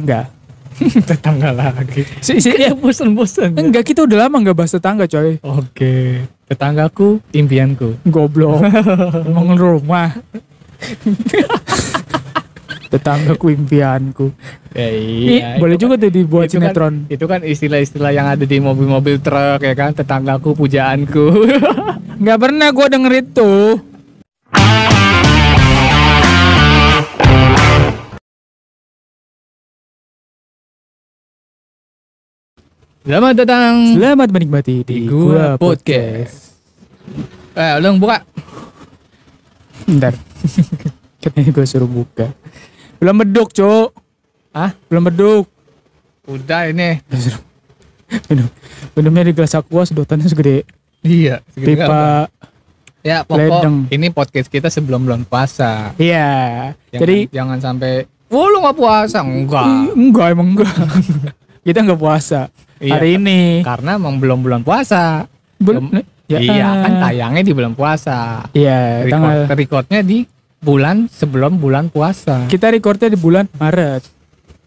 Enggak. tetangga lagi. Si, si, Ya bosan-bosan. enggak kita udah lama nggak bahas tetangga coy. Oke. Tetanggaku, impianku. Goblok. Emang rumah. Tetanggaku impianku. Ya, Ih, boleh itu juga tuh dibuat itu kan- sinetron. itu kan istilah-istilah yang ada di mobil-mobil truk ya kan. Tetanggaku, pujaanku. Nggak pernah gue denger itu. Selamat datang Selamat menikmati di di gua gua podcast. Eh, lu buka. Bentar. Katanya gue suruh buka. Belum beduk, Cuk. Hah? Belum beduk. Udah ini. Minum. Minumnya di gelas aqua sedotannya segede Iya. pipa. Ya, pokok Ledeng. ini podcast kita sebelum bulan puasa. Iya. Jangan, Jadi jangan sampai, "Wah, lu gak puasa." Enggak. Enggak emang enggak. Kita enggak puasa Iya. hari ini. Karena emang belum bulan puasa. Belum. Belum- iya, kan tayangnya di bulan puasa. Iya, Record, tanggal recordnya di bulan sebelum bulan puasa. kita recordnya di bulan Maret.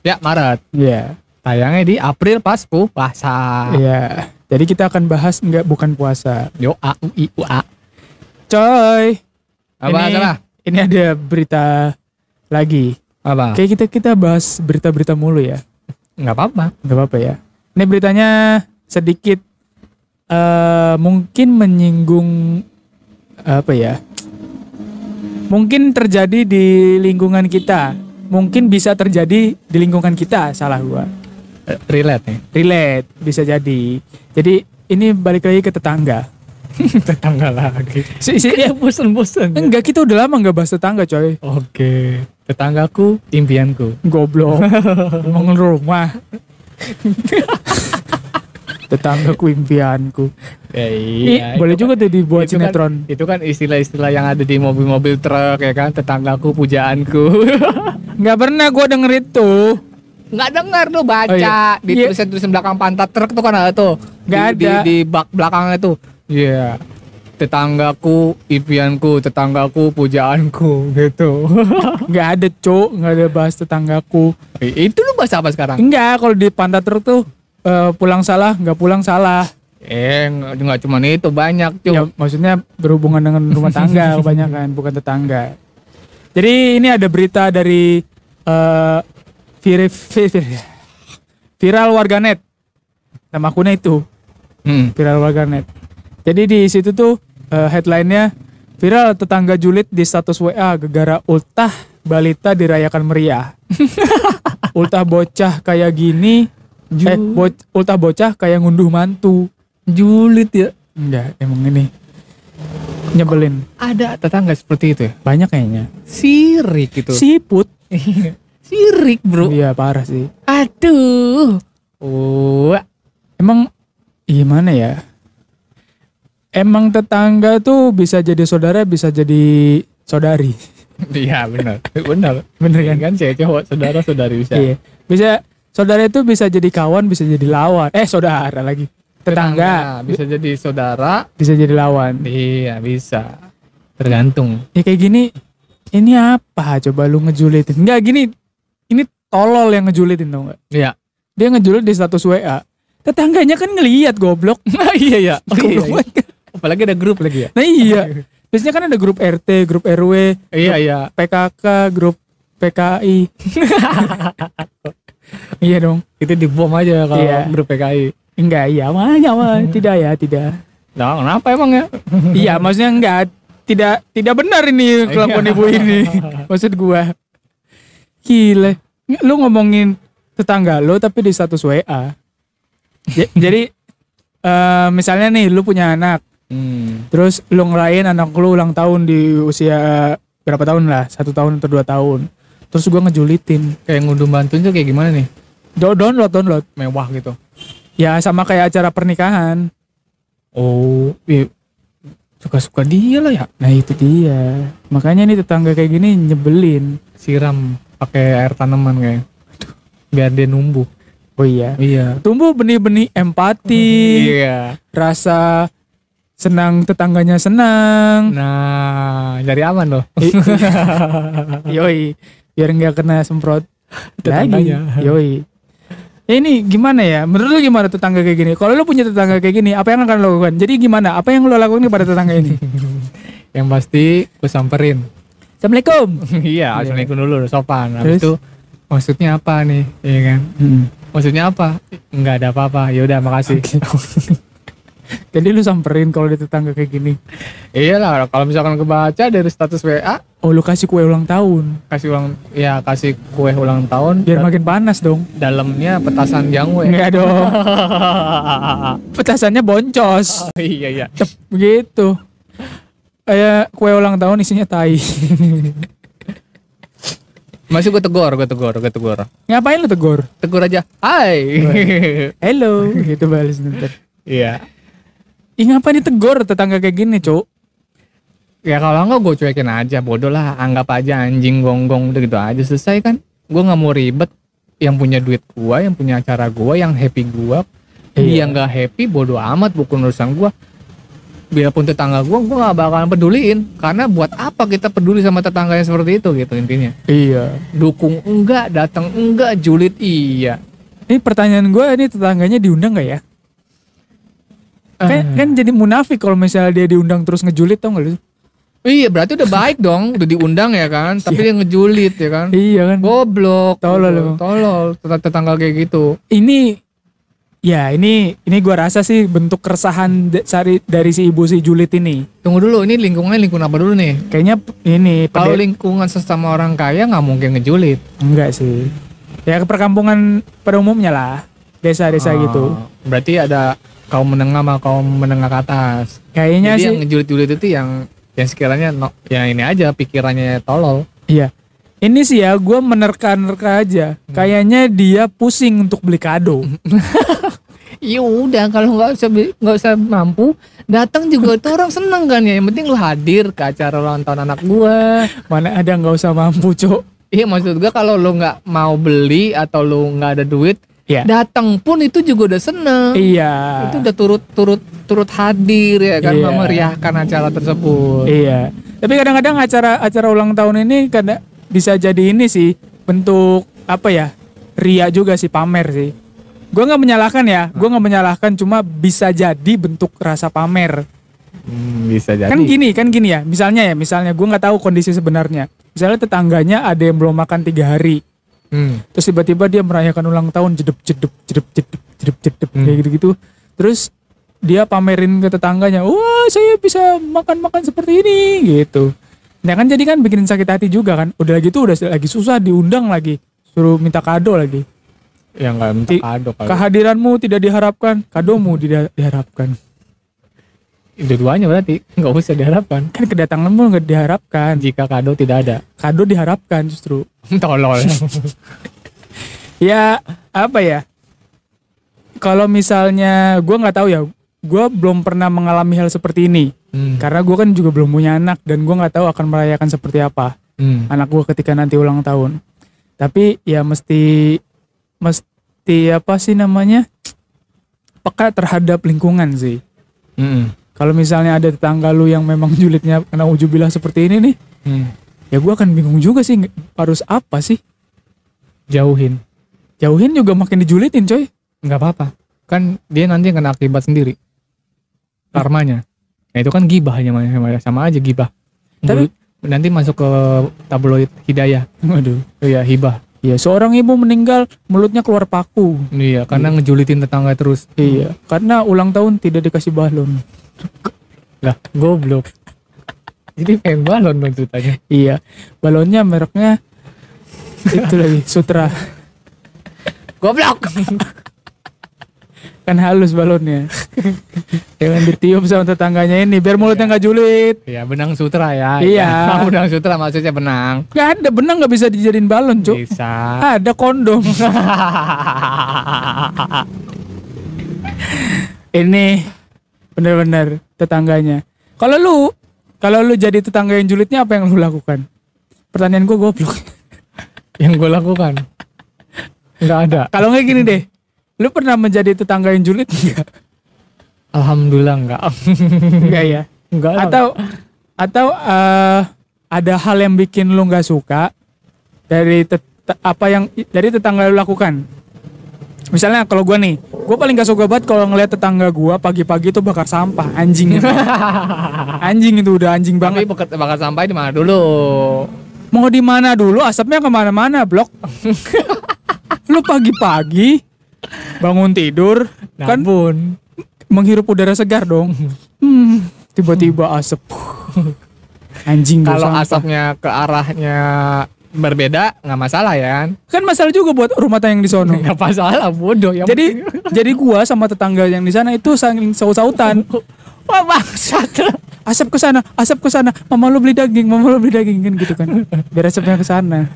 Ya, Maret. Iya. Tayangnya di April pas puasa. Iya. Jadi kita akan bahas enggak bukan puasa. Yo, A, U, I, U, A. Coy. Apa, ini, apa? ini ada berita lagi. Apa? Kayak kita kita bahas berita-berita mulu ya. Nggak apa-apa. Nggak apa-apa ya. Ini beritanya sedikit eh mungkin menyinggung apa ya? Mungkin terjadi di lingkungan kita. Mungkin bisa terjadi di lingkungan kita, salah gua. Eh, Relate nih. Relate bisa jadi. Jadi ini balik lagi ke tetangga. Tetangga lagi. Si, si, Ya, bosan-bosan. enggak kita udah lama nggak bahas tetangga, coy. Oke. Tetanggaku, impianku. Goblok. Emang rumah. Tetanggaku impianku. Ya, Ih, iya. boleh itu juga tuh dibuat itu kan- sinetron. itu kan istilah-istilah yang ada di mobil-mobil truk ya kan. Tetanggaku, pujaanku. Nggak pernah gue denger itu. Nggak dengar tuh baca Oh, iya. di Iya. tulisan-tulisan belakang pantat truk tuh kan ada tuh. Nggak Di- ada. Di, di bak belakangnya tuh. Iya. Tetanggaku, impianku, tetanggaku, pujaanku gitu. Nggak ada cok, nggak ada bahas tetanggaku. itu lu bahasa apa sekarang? Enggak, kalau di pantat truk tuh eh, pulang salah, nggak pulang salah. Eh, nggak nggak cuma itu banyak cuy. Ya maksudnya berhubungan dengan rumah tangga kebanyakan, bukan tetangga. Jadi ini ada berita dari eh vir, vir- vir- viral warganet. Nama akunnya itu. Hmm. viral warganet. Jadi di situ tuh eh, headline-nya viral tetangga julid di status WA gegara ultah balita dirayakan meriah. ultah bocah kayak gini, eh bo- ultah bocah kayak ngunduh mantu. Julid ya. Enggak, emang ini nyebelin. Ada tetangga seperti itu ya? Banyak kayaknya. Sirik itu. Siput. Sirik bro. Iya parah sih. Aduh. Oh. Emang gimana ya? Emang tetangga tuh bisa jadi saudara, bisa jadi saudari. Iya benar. benar. Bener kan? Kan cewek cowok saudara saudari bisa. Iya. Bisa saudara itu bisa jadi kawan, bisa jadi lawan. Eh, saudara lagi. Tetangga bisa jadi saudara. bisa jadi lawan. Iya bisa. Tergantung. Ya kayak gini ini apa coba lu ngejulitin? Enggak gini. Ini tolol yang ngejulitin tau gak? Iya. Dia ngejulit di status WA. Tetangganya kan ngeliat goblok. iya iya. Iya, Goblok iya. banget. Apalagi ada grup lagi ya. Nah iya. Biasanya kan ada grup RT, grup RW, Iya iya. PKK, grup PKI. iya dong. Itu dibom aja kalau Iya. grup PKI. Enggak, iya, mah, mah, tidak ya, tidak. Nah, kenapa emang ya? iya, maksudnya enggak tidak tidak benar ini kelakuan ibu ini. Maksud gua. Gile. Lu ngomongin tetangga lu tapi di status WA. Ja- Jadi eh, misalnya nih lu punya anak, Hmm. terus lu ngerayain anak lu ulang tahun di usia berapa tahun lah, satu tahun atau dua tahun. Terus gua ngejulitin. Kayak ngunduh bantuin tuh kayak gimana nih? Do- Download, download. Mewah gitu. Ya sama kayak acara pernikahan. Oh, iya. Suka-suka dia lah ya. Nah itu dia. Makanya nih tetangga kayak gini nyebelin. Siram pakai air tanaman kayak. Biar dia numbuh. Oh iya. Iya. Tumbuh benih-benih empati, Iya. rasa senang tetangganya senang. Nah, dari aman loh. Yoi, biar nggak kena semprot Tetangganya. Lagi. Yoi. Ya ini gimana ya? Menurut lu gimana tetangga kayak gini? Kalau lu punya tetangga kayak gini, apa yang akan lo lakukan? Jadi gimana? Apa yang lo lakukan kepada tetangga ini? Yang pasti gue samperin. Assalamualaikum. iya, assalamualaikum dulu sopan. Habis itu maksudnya apa nih? Iya kan? Hmm. Maksudnya apa? Enggak ada apa-apa. Ya udah, makasih. Jadi lu samperin kalau di tetangga kayak gini. Iya lah, kalau misalkan kebaca dari status WA, Oh lu kasih kue ulang tahun. kasih ulang ya kasih kue ulang tahun Biar makin panas dong. dalamnya petasan jangwe. Enggak dong. Petasannya boncos. Oh, iya iya. Cep, begitu. Kayak kue ulang tahun isinya tai. Masih gue tegur, gue tegur, gue tegur. Ngapain lu tegur? Tegur aja. Hai. Hello. gitu balas ntar. Iya. Ih ngapain ditegur tetangga kayak gini, Cuk? Ya kalau enggak gue cuekin aja, bodoh lah. Anggap aja anjing gonggong udah gitu aja selesai kan. Gue nggak mau ribet. Yang punya duit gua, yang punya acara gua, yang happy gua. Dia Iya. nggak happy, bodoh amat bukan urusan gua. Biarpun tetangga gua, gua nggak bakalan peduliin. Karena buat apa kita peduli sama tetangga yang seperti itu gitu intinya. Iya. Dukung enggak, datang enggak, julid iya. Ini pertanyaan gue, ini tetangganya diundang nggak ya? Kan, kan jadi munafik kalau misalnya dia diundang terus ngejulit tau gak lu? Iya berarti udah baik dong, udah diundang ya kan. Tapi dia ngejulit ya kan. Iya kan? Goblok. Tolol. Tolol tetangga, kayak gitu. Ini ya ini ini gua rasa sih bentuk keresahan da- dari dari si ibu si Julit ini. Tunggu dulu, ini lingkungannya lingkungan apa dulu nih? Kayaknya ini Kalau lingkungan sesama orang kaya nggak mungkin ngejulit. enggak sih. Ya ke perkampungan pada umumnya lah. Desa-desa Oh, gitu. Berarti ada kaum menengah sama kaum menengah ke atas. Kayaknya Jadi sih yang ngejulit-julit itu yang yang sekiranya no, yang ini aja pikirannya tolol. iya. Ini sih ya gua menerka-nerka aja. Hmm. Kayaknya dia pusing untuk beli kado. Iya udah kalau nggak usah nggak usah mampu datang juga tuh orang seneng kan ya. Yang penting lu hadir ke acara ulang tahun anak gua. Mana ada nggak usah mampu, Cok. Iya maksud gua kalau lu nggak mau beli atau lu nggak ada duit, Iya. datang pun itu juga udah seneng. Iya. Itu udah turut turut turut hadir ya kan Iya. memeriahkan acara tersebut. Iya. Tapi kadang-kadang acara acara ulang tahun ini kadang bisa jadi ini sih bentuk apa ya? Ria juga sih pamer sih. Gue nggak menyalahkan ya, gue nggak menyalahkan cuma bisa jadi bentuk rasa pamer. Hmm, bisa jadi. Kan gini, kan gini ya. Misalnya ya, misalnya gue nggak tahu kondisi sebenarnya. Misalnya tetangganya ada yang belum makan tiga hari, Hmm. terus tiba-tiba dia merayakan ulang tahun jedep jedep jedep jedep jedep jedep Hmm. kayak gitu-gitu. Terus dia pamerin ke tetangganya, wah saya bisa makan-makan seperti ini gitu. Nah kan jadi kan bikin sakit hati juga kan. Udah gitu udah lagi susah diundang lagi, suruh minta kado lagi. Ya nggak minta kado. Kehadiranmu tidak diharapkan, kadomu tidak diharapkan. Dua-duanya berarti nggak usah diharapkan. Kan kedatanganmu nggak diharapkan, Jika kado tidak ada. kado diharapkan justru. Tolol. ya apa ya kalau misalnya gue nggak tahu ya gue belum pernah mengalami hal seperti ini Hmm. karena gue kan juga belum punya anak dan gue nggak tahu akan merayakan seperti apa Hmm. anak gue ketika nanti ulang tahun tapi ya mesti mesti apa sih namanya peka terhadap lingkungan sih Hmm. Kalau misalnya ada tetangga lu yang memang julidnya kena ujubilah seperti ini nih Hmm. ya gue akan bingung juga sih harus apa sih Jauhin. jauhin juga makin dijulitin coy Nggak apa-apa. Kan dia nanti kena akibat sendiri. Karmanya. Nah itu kan gibah hanya sama, aja gibah. Tapi- nanti masuk ke tabloid hidayah. waduh Iya hibah. Iya, seorang ibu meninggal mulutnya keluar paku. Iya karena ngejulitin tetangga terus. Iya, karena ulang tahun tidak dikasih balon. Lah goblok. Jadi pengen balon dong ceritanya. Iya, balonnya mereknya itu lagi Sutra. Goblok. Kan halus balonnya. Jangan ditiup sama tetangganya ini biar mulutnya nggak julid. Iya benang sutra ya. Iya. benang sutra maksudnya benang. Gak ada benang nggak bisa dijadiin balon, Cuk. Bisa. Ada kondom. ini bener-bener tetangganya. Kalau lu, kalau lu jadi tetangga yang julidnya apa yang lu lakukan? Pertanyaan gua goblok. yang gue lakukan nggak ada. Kalau nggak gini deh, lu pernah menjadi tetangga yang julid enggak? Alhamdulillah nggak. Enggak ya? Nggak. Atau atau eh, ada hal yang bikin lu nggak suka dari tet- te- apa yang dari tetangga lu lakukan. Misalnya kalau gua nih, gua paling gak suka banget kalau ngeliat tetangga gua pagi-pagi tuh bakar sampah, anjing itu. anjing itu udah anjing Tapi banget. bakal, bakal sampai di mana dulu? Mau di mana dulu? Asapnya ke mana-mana, blok. lu pagi-pagi bangun tidur, kan Nabun. menghirup udara segar dong. Hmm, tiba-tiba asap. Anjing Kalau sampah. asapnya ke arahnya berbeda nggak masalah ya kan? kan masalah juga buat rumah tangga yang di sono. Nggak masalah bodoh yang jadi jadi gua sama tetangga yang di sana itu saling saut-sautan. wah bangsat. Asap ke sana, asap ke sana. Mama lu beli daging, mama lu beli daging kan gitu kan. Biar asapnya ke sana.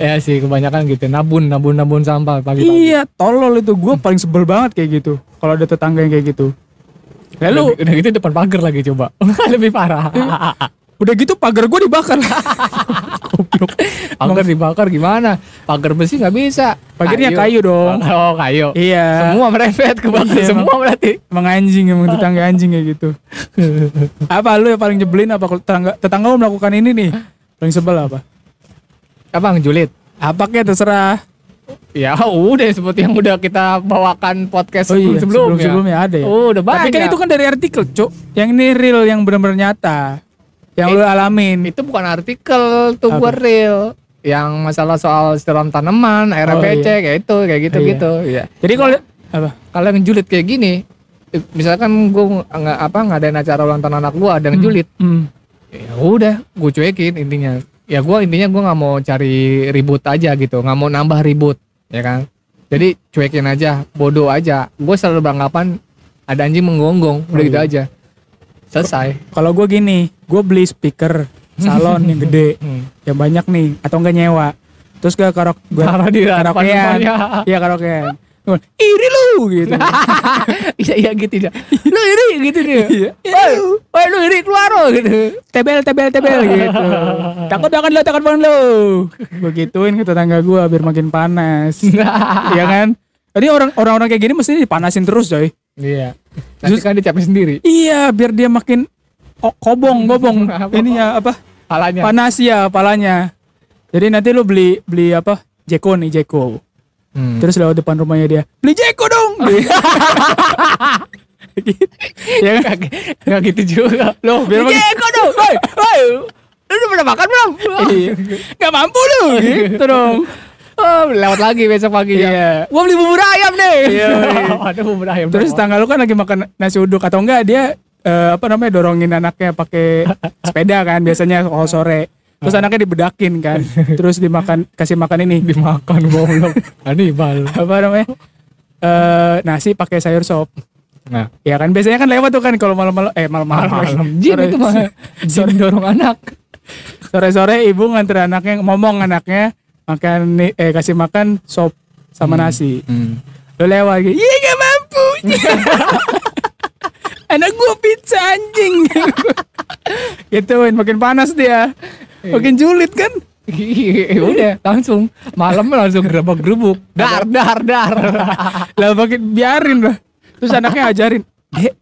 ya sih kebanyakan gitu nabun nabun nabun sampah pagi-pagi. Iya, tolol itu. Gua paling sebel banget kayak gitu. Kalau ada tetangga yang kayak gitu. Lalu udah, udah gitu depan pagar lagi coba lebih parah udah gitu pagar gua dibakar. Goblok. pagar dibakar gimana pagar besi nggak bisa Pagarnya kayu dong. oh kayu Iya. semua merepet kebakar Iya, semua berarti Emang anjing emang tetangga anjing kayak gitu. Apa lu yang paling nyebelin apa tetangga tetangga lu melakukan ini nih? Paling sebel apa? apa julid Apa kayak terserah. ya udah seperti yang udah kita bawakan podcast Oh iya, sebelum sebelumnya sebelum-sebelumnya ada ya. oh udah banyak Tapi kan itu kan dari artikel, Cuk. Yang ini real yang benar-benar nyata. Yang lu alamin. itu bukan artikel tuh buat real yang masalah soal siram tanaman RPC iya. kayak itu kayak gitu Iya. gitu ya Jadi kalau apa? kalau yang julid kayak gini misalkan gue nggak apa ngadain acara ulang tahun anak gue ada yang julid Hmm. ya udah gue cuekin intinya ya gue intinya gue nggak mau cari ribut aja gitu nggak mau nambah ribut ya kan jadi cuekin aja bodoh aja gue selalu beranggapan ada anjing menggonggong udah Oh, gitu iya. aja selesai Kalau gue gini, gue beli speaker salon yang gede, Hmm. yang banyak nih, atau enggak nyewa. Terus gue karok gue di karaokean. Iya karaokean. Iri lu gitu. iya iya gitu dia lu iri gitu dia Iya. Woi, woi lu iri keluar lo gitu tebel tebel tebel gitu. Takut akan lo, takut banget lo. Gue gituin ke tetangga gue biar makin panas. Iya kan? Tadi orang orang-orang kayak gini mesti dipanasin terus coy. Iya nanti Just- kan dia capek sendiri Iya, biar dia makin oh, kobong. Apa? Ini ya apa? palanya Panas ya palanya. Jadi nanti lu beli beli apa? Jeko nih, Jeko. Hmm. Terus lewat depan rumahnya dia, "Beli Jeko dong." ya kan? Gak gitu juga Loh, biar makin Jeko dong Woi Woi Lu udah pernah makan belum? Iya. Gak mampu lu gitu dong. Oh, lewat lagi besok pagi Iya. Gua beli bubur ayam nih. Iya, iya. Ada bubur ayam. Terus doang. tangga lu kan lagi makan nasi uduk atau enggak dia eh, apa namanya dorongin anaknya pakai sepeda kan biasanya kalau sore. Terus anaknya dibedakin kan. Terus dimakan kasih makan ini. dimakan goblok. Anibal. Apa namanya? Eh nasi pakai sayur sop. Nah, Ya kan biasanya kan lewat tuh kan kalau malam-malam eh malam-malam. malam jin Sore- itu mah. Jin dorong anak. Sore-sore ibu nganter anaknya ngomong anaknya makan nih- eh kasih makan sop sama nasi. Hmm. Lo lewat gitu. Iya gak mampu. Anak gua pizza anjing. Gituin makin panas dia. Makin julid kan. Iya, udah langsung malam langsung gerabak gerubuk dar dar dar Lah makin biarin lah. Terus anaknya ajarin. Dek,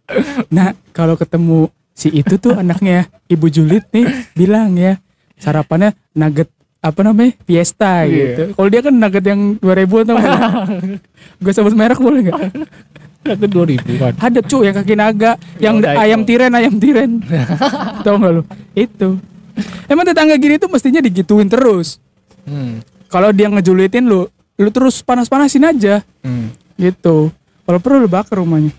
nah kalau ketemu si itu tuh anaknya ibu julid nih bilang ya sarapannya nugget apa namanya fiesta Iya. gitu. Kalau dia kan nugget yang 2000 atau Gue sebut merek boleh nggak? itu dua ribuan Ada cu yang kaki naga, yang udah, ayam itu. tiren ayam tiren. Tahu nggak lu? Itu. Emang tetangga gini tuh mestinya digituin terus. hmm. Kalau dia ngejulitin lu, lu terus panas-panasin aja Hmm. gitu. Kalau perlu lu bakar rumahnya.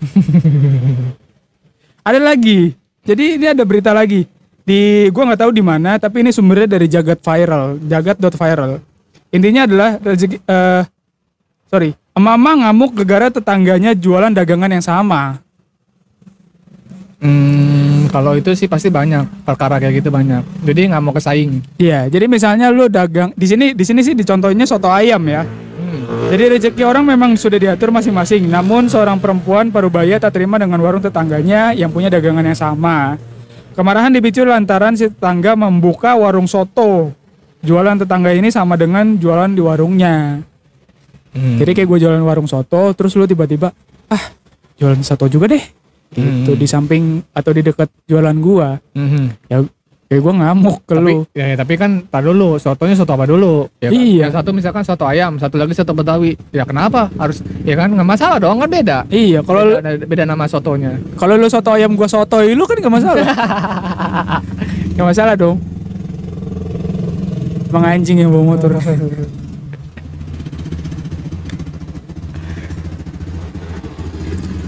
ada lagi. Jadi ini ada berita lagi. Di gua nggak tahu di mana, tapi ini sumbernya dari Jagat Viral, jagat.viral. Intinya adalah rezeki eh sorry, emak-emak ngamuk gegara tetangganya jualan dagangan yang sama. Hmm, kalau itu sih pasti banyak perkara kayak gitu banyak. Jadi nggak mau kesaing. Iya, jadi misalnya lu dagang di sini di sini sih dicontohnya soto ayam ya. Jadi rezeki orang memang sudah diatur masing-masing. Namun seorang perempuan parubaya tak terima dengan warung tetangganya yang punya dagangan yang sama. Kemarahan dipicu lantaran si tetangga membuka warung soto. Jualan tetangga ini sama dengan jualan di warungnya. Hmm. Jadi kayak gue jualan warung soto, terus lu tiba-tiba ah jualan soto juga deh. Gitu Hmm. di samping atau di dekat jualan gua. Mhm. Ya ya gue ngamuk ke tapi lu. ya, ya, tapi kan tar dulu sotonya soto apa dulu? Ya kan? Iya. yang satu misalkan soto ayam satu lagi soto betawi. Ya kenapa? Harus ya kan? Nggak masalah dong kan beda. Iya kalau beda, beda nama sotonya. kalau lu soto ayam gua sotoy lu kan gak masalah. Gak masalah dong. Emang anjing yang bawa motor.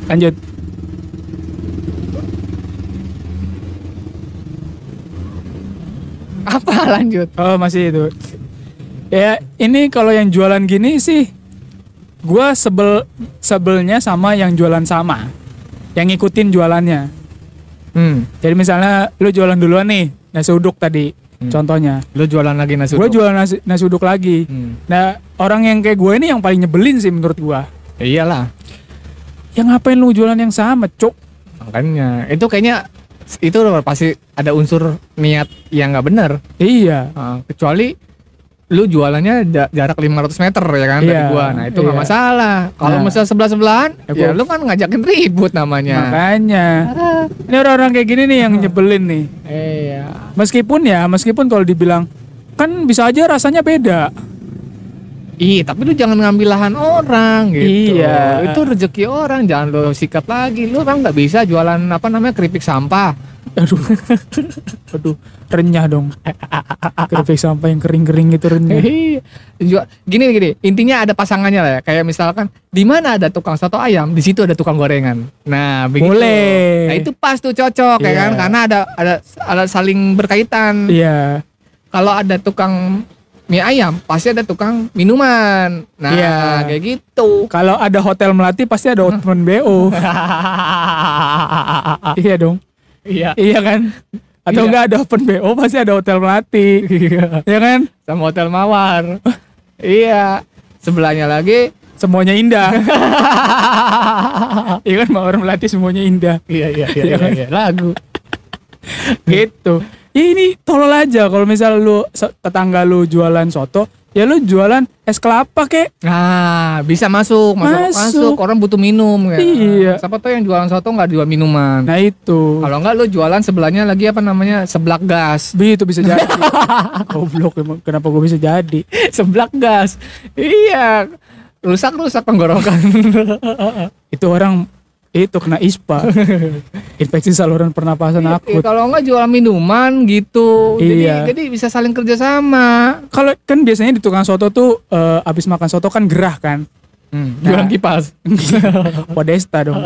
Lanjut apa? Lanjut. Oh masih itu. Ya ini kalau yang jualan gini sih gua sebel sebelnya sama yang jualan sama yang ngikutin jualannya. Hmm. jadi misalnya lu jualan duluan nih nasi uduk tadi Hmm. contohnya. Lu jualan lagi nasi gue uduk? jualan nasi, nasi uduk lagi. Hmm. nah orang yang kayak gue ini yang paling nyebelin sih menurut gua. Ya iyalah. Ya ngapain lu jualan yang sama cok makanya itu kayaknya itu pasti ada unsur niat yang nggak benar iya. Ah, kecuali lu jualannya ja- jarak 500 meter ya kan dari Iya, gua. Nah itu nggak iya. masalah. Kalau Nah. misalnya sebelah sebelahan Ya, ya, lu kan ngajakin ribut namanya. Makanya. Ini orang-orang kayak gini nih yang nyebelin nih. Iya. Meskipun ya meskipun kalau dibilang kan bisa aja rasanya beda Ih, tapi lu jangan ngambil lahan orang gitu. Iya. Itu rezeki orang, jangan lu sikat lagi. Lu kan nggak bisa jualan apa namanya keripik sampah. aduh aduh renyah dong keripik sampah yang kering-kering gitu renyah Iya. Gini gini, intinya ada pasangannya lah ya. Kayak misalkan di mana ada tukang soto ayam, di situ ada tukang gorengan. Nah, begitu. Boleh. Nah, itu pas tuh cocok ya Iya. kan karena ada ada ada saling berkaitan. iya Kalau ada tukang mie ayam, pasti ada tukang minuman. Nah, Iya. kayak gitu. kalau ada hotel melati pasti ada open bo iya dong. Iya. iya kan? Atau Iya. enggak ada open bo pasti ada hotel melati. Ya kan? Sama hotel mawar. Iya. Sebelahnya lagi? Semuanya indah. Iya kan? Mawar melati semuanya indah. Iya iya iya, iya, lagu. Gitu ya ini tolol aja kalau misal lu tetangga lu jualan soto ya lu jualan es kelapa kek. Nah bisa masuk masuk Masuk. masuk. Orang butuh minum ya. Iya. siapa tuh yang jualan soto nggak jual minuman. Nah itu. Kalau nggak lu jualan sebelahnya lagi apa namanya seblak gas. Bi, itu bisa jadi. Goblok emang kenapa gue bisa jadi? Seblak gas. Iya. Rusak rusak tenggorokan itu orang itu kena ispa. Infeksi saluran pernapasan Iya, akut. kalau nggak jual minuman gitu. Iya. jadi jadi bisa saling kerjasama kalau kan biasanya di tukang soto tuh eh, abis makan soto kan gerah kan? Hmm, Nah. jualan kipas. Podesta dong.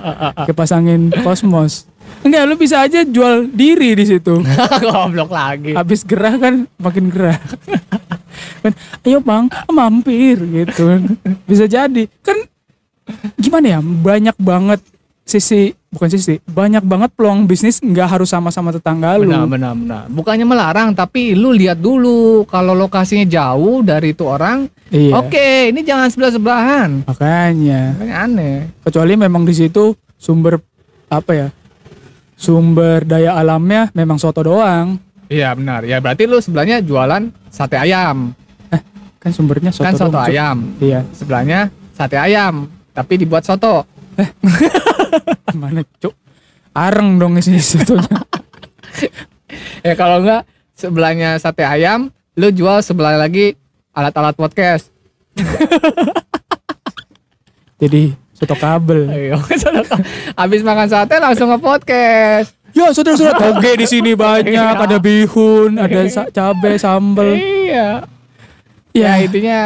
Kipas angin kosmos. Enggak lu bisa aja jual diri di situ. Goblok lagi. Habis gerah kan makin gerah. Kan ayo bang mampir gitu bisa jadi. Kan gimana ya banyak banget sisi bukan sisi banyak banget peluang bisnis nggak harus sama-sama tetangga lu Benar, benar, benar. Bukannya melarang, tapi lu lihat dulu kalau lokasinya jauh dari itu orang. iya Oke, ini jangan sebelah sebelahan. makanya Makanya aneh. kecuali memang di situ sumber apa ya sumber daya alamnya memang soto doang Iya benar. Ya berarti lu sebelahnya jualan sate ayam. kan sumbernya soto kan soto doang, ayam. iya Sebelahnya sate ayam, tapi dibuat soto. mana cuk areng dong isi sotonya Ya kalau enggak sebelahnya sate ayam, lu jual sebelah lagi alat-alat podcast. jadi soto kabel Ayo, habis makan sate langsung nge podcast. Ya saudara-saudara toge di sini banyak, ada bihun, ada sa- cabe, sambel. Iya. Ya, Ya intinya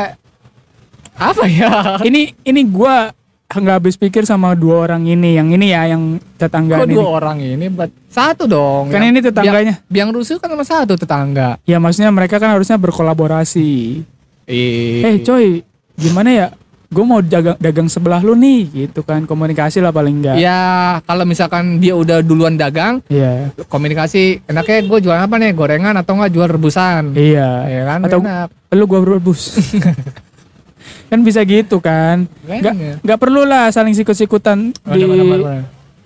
apa ya? ini ini gua nggak habis pikir sama dua orang ini, yang ini ya, yang tetangga Kok ini. dua orang ini buat satu dong. Kan Yang- ini tetangganya. Biang, biang rusuh kan sama satu tetangga. Ya maksudnya mereka kan harusnya berkolaborasi. Eh Eh, coy, gimana ya? Gue mau dagang, dagang sebelah lu nih, gitu kan komunikasi lah paling enggak. Ya kalau misalkan dia udah duluan dagang, Iya, komunikasi enaknya gue jual apa nih? Gorengan atau enggak jual rebusan? iya. Ya kan? Atau enak. lu gua berebus. kan bisa gitu kan. Nggak ya. nggak perlu lah saling sikut-sikutan oh, di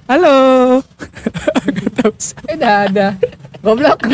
halo. Eh dah ada goblok.